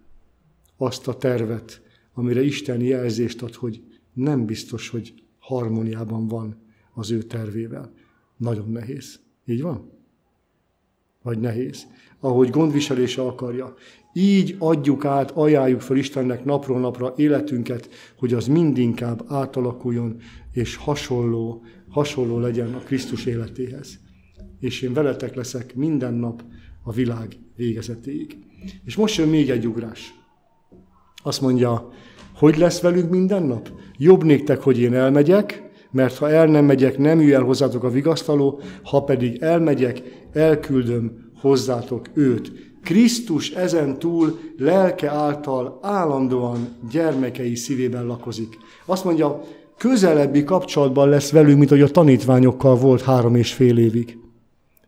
azt a tervet, amire Isten jelzést ad, hogy nem biztos, hogy harmóniában van az ő tervével. Nagyon nehéz. Így van? Vagy nehéz. Ahogy gondviselése akarja. Így adjuk át, ajánljuk fel Istennek napról napra életünket, hogy az mindinkább átalakuljon, és hasonló, hasonló legyen a Krisztus életéhez. És én veletek leszek minden nap a világ végezetéig. És most jön még egy ugrás. Azt mondja, hogy lesz velünk minden nap? Jobb néktek, hogy én elmegyek, mert ha el nem megyek, nem jöjj el hozzátok a vigasztaló, ha pedig elmegyek, elküldöm hozzátok őt. Krisztus ezen túl lelke által állandóan gyermekei szívében lakozik. Azt mondja, közelebbi kapcsolatban lesz velünk, mint hogy a tanítványokkal volt három és fél évig.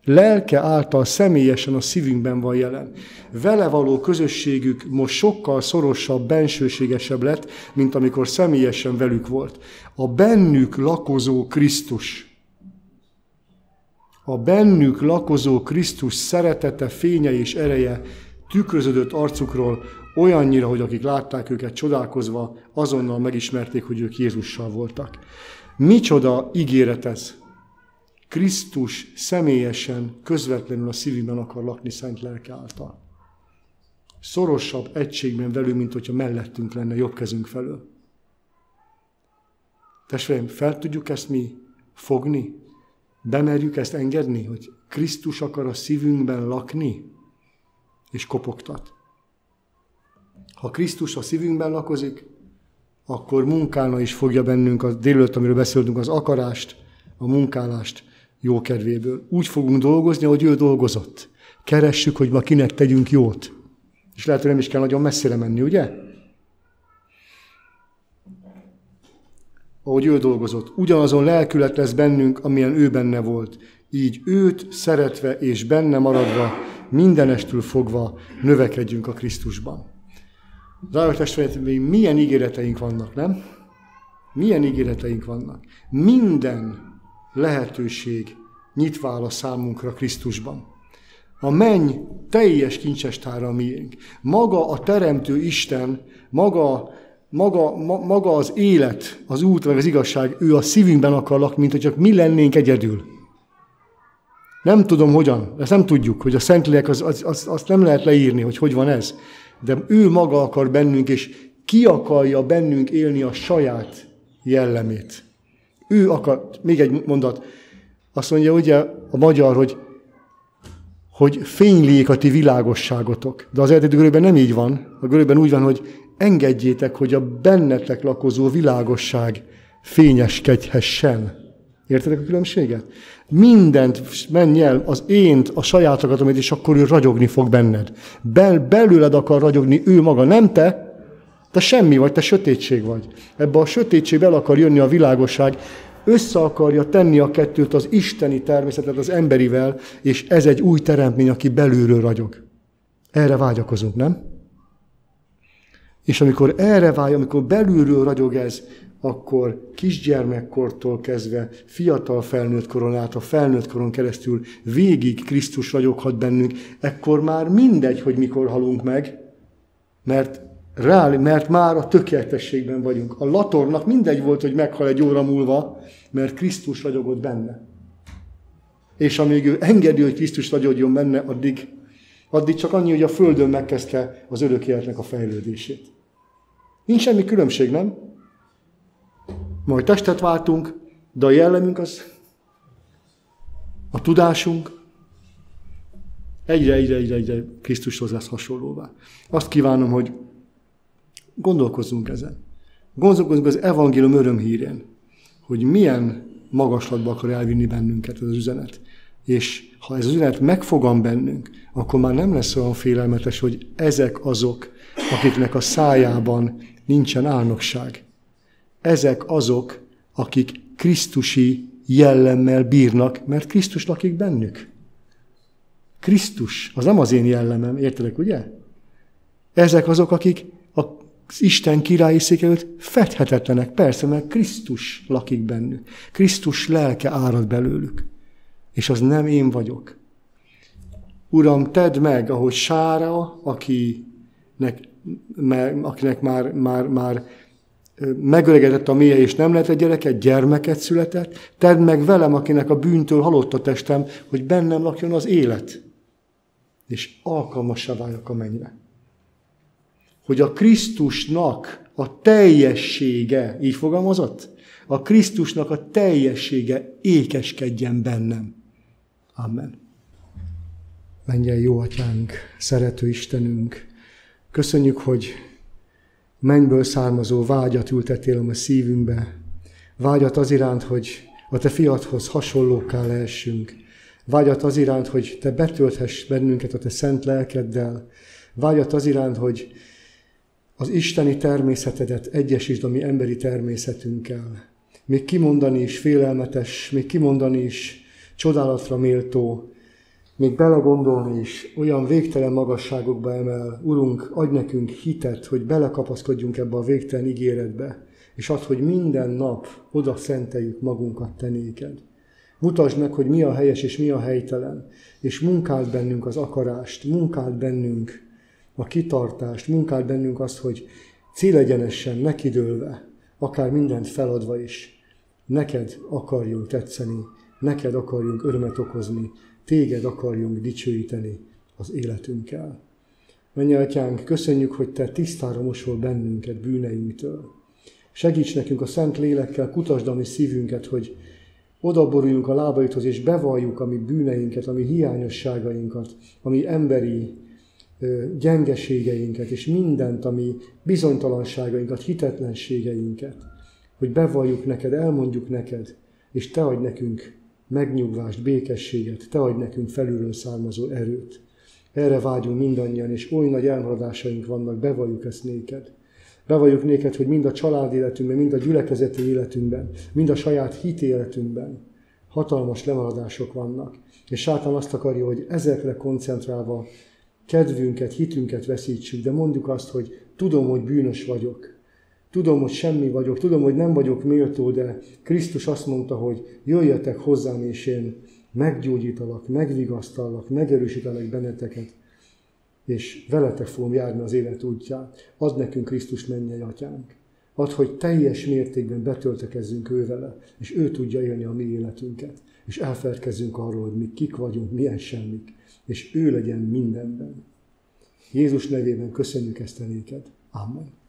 Lelke által személyesen a szívünkben van jelen. Vele való közösségük most sokkal szorosabb, bensőségesebb lett, mint amikor személyesen velük volt. A bennük lakozó Krisztus, a bennük lakozó Krisztus szeretete, fénye és ereje tükröződött arcukról olyannyira, hogy akik látták őket csodálkozva, azonnal megismerték, hogy ők Jézussal voltak. Micsoda ígéret ez! Krisztus személyesen, közvetlenül a szívünkben akar lakni Szent Lelke által. Szorosabb egységben velünk, mint hogyha mellettünk lenne jobb kezünk felől. Testvérem, fel tudjuk ezt mi fogni? Bemerjük ezt engedni, hogy Krisztus akar a szívünkben lakni? És kopogtat. Ha Krisztus a szívünkben lakozik, akkor munkálna is fogja bennünk a délőtt, amiről beszéltünk, az akarást, a munkálást, jó kedvéből. Úgy fogunk dolgozni, ahogy ő dolgozott. Keressük, hogy ma kinek tegyünk jót. És lehet, hogy nem is kell nagyon messzire menni, ugye? Ahogy ő dolgozott. Ugyanazon lelkület lesz bennünk, amilyen ő benne volt. Így őt szeretve és benne maradva, mindenestül fogva növekedjünk a Krisztusban. Drága testvérek, milyen ígéreteink vannak, nem? Milyen ígéreteink vannak? Minden lehetőség nyitva a számunkra Krisztusban. A menny teljes kincsestára miénk. Maga a Teremtő Isten, maga, maga, ma, maga az élet, az út, vagy az igazság, ő a szívünkben akar lakni, mint hogy csak mi lennénk egyedül. Nem tudom hogyan, ezt nem tudjuk, hogy a Szentlélek, az, az, az, azt nem lehet leírni, hogy hogy van ez. De ő maga akar bennünk, és ki akarja bennünk élni a saját jellemét. Ő akar, még egy mondat, azt mondja ugye a magyar, hogy, hogy fényliék a ti világosságotok. De az eredeti görögben nem így van. A görögben úgy van, hogy engedjétek, hogy a bennetek lakozó világosság fényeskedhessen. Értedek a különbséget? Mindent menj el, az ént, a sajátokat, és akkor ő ragyogni fog benned. Bel, belőled akar ragyogni ő maga, nem te, te semmi vagy, te sötétség vagy. Ebbe a sötétségbe el akar jönni a világosság, össze akarja tenni a kettőt, az isteni természetet az emberivel, és ez egy új teremtmény, aki belülről ragyog. Erre vágyakozunk, nem? És amikor erre vágy, amikor belülről ragyog ez, akkor kisgyermekkortól kezdve, fiatal felnőtt koron át, a felnőtt koron keresztül végig Krisztus ragyoghat bennünk, ekkor már mindegy, hogy mikor halunk meg, mert Reál, mert már a tökéletességben vagyunk. A latornak mindegy volt, hogy meghal egy óra múlva, mert Krisztus ragyogott benne. És amíg ő engedi, hogy Krisztus ragyogjon benne, addig, addig csak annyi, hogy a Földön megkezdte az örök életnek a fejlődését. Nincs semmi különbség, nem? Majd testet váltunk, de a jellemünk az, a tudásunk egyre, egyre, egyre, egyre Krisztushoz lesz hasonlóvá. Azt kívánom, hogy Gondolkozzunk ezen. Gondolkozzunk az evangélium örömhírén, hogy milyen magaslatba akar elvinni bennünket ez az üzenet. És ha ez az üzenet megfogam bennünk, akkor már nem lesz olyan félelmetes, hogy ezek azok, akiknek a szájában nincsen álnokság. Ezek azok, akik Krisztusi jellemmel bírnak, mert Krisztus lakik bennük. Krisztus, az nem az én jellemem, értelek, ugye? Ezek azok, akik az Isten királyi székelőt fedhetetlenek, persze, mert Krisztus lakik bennük. Krisztus lelke árad belőlük. És az nem én vagyok. Uram, tedd meg, ahogy Sára, akinek, akinek már, már, már megöregedett a mélye, és nem lett egy gyereket, gyermeket született, tedd meg velem, akinek a bűntől halott a testem, hogy bennem lakjon az élet, és alkalmassá váljak a mennyre. Hogy a Krisztusnak a teljessége, így fogalmazott? A Krisztusnak a teljessége ékeskedjen bennem. Amen. Menjen jó atyánk, szerető Istenünk, köszönjük, hogy mennyből származó vágyat ültettél a szívünkbe. Vágyat az iránt, hogy a te fiathoz hasonlókká lehessünk. Vágyat az iránt, hogy te betölthess bennünket a te szent lelkeddel. Vágyat az iránt, hogy az isteni természetedet egyesítsd a mi emberi természetünkkel. Még kimondani is félelmetes, még kimondani is csodálatra méltó, még belegondolni is olyan végtelen magasságokba emel. Urunk, adj nekünk hitet, hogy belekapaszkodjunk ebbe a végtelen ígéretbe, és az, hogy minden nap oda szenteljük magunkat te néked. Mutasd meg, hogy mi a helyes és mi a helytelen, és munkáld bennünk az akarást, munkáld bennünk a kitartást, munkáld bennünk azt, hogy célegyenesen, nekidőlve, akár mindent feladva is, neked akarjunk tetszeni, neked akarjunk örömet okozni, téged akarjunk dicsőíteni az életünkkel. Menj, Atyánk, köszönjük, hogy Te tisztára mosol bennünket bűneinktől. Segíts nekünk a Szent Lélekkel, kutasd a mi szívünket, hogy odaboruljunk a lábaithoz, és bevalljuk a mi bűneinket, a mi hiányosságainkat, a mi emberi gyengeségeinket, és mindent, ami bizonytalanságainkat, hitetlenségeinket, hogy bevalljuk neked, elmondjuk neked, és te adj nekünk megnyugvást, békességet, te adj nekünk felülről származó erőt. Erre vágyunk mindannyian, és oly nagy elmaradásaink vannak, bevalljuk ezt néked. Bevalljuk néked, hogy mind a család életünkben, mind a gyülekezeti életünkben, mind a saját hit életünkben hatalmas lemaradások vannak. És sátán azt akarja, hogy ezekre koncentrálva kedvünket, hitünket veszítsük, de mondjuk azt, hogy tudom, hogy bűnös vagyok, Tudom, hogy semmi vagyok, tudom, hogy nem vagyok méltó, de Krisztus azt mondta, hogy jöjjetek hozzám, és én meggyógyítalak, megvigasztallak, megerősítelek benneteket, és veletek fogom járni az élet útját. Ad nekünk Krisztus mennyei atyánk. Ad, hogy teljes mértékben betöltekezzünk ő és ő tudja élni a mi életünket. És elfelkezzünk arról, hogy mi kik vagyunk, milyen semmik, és ő legyen mindenben. Jézus nevében köszönjük ezt a néked. Amen.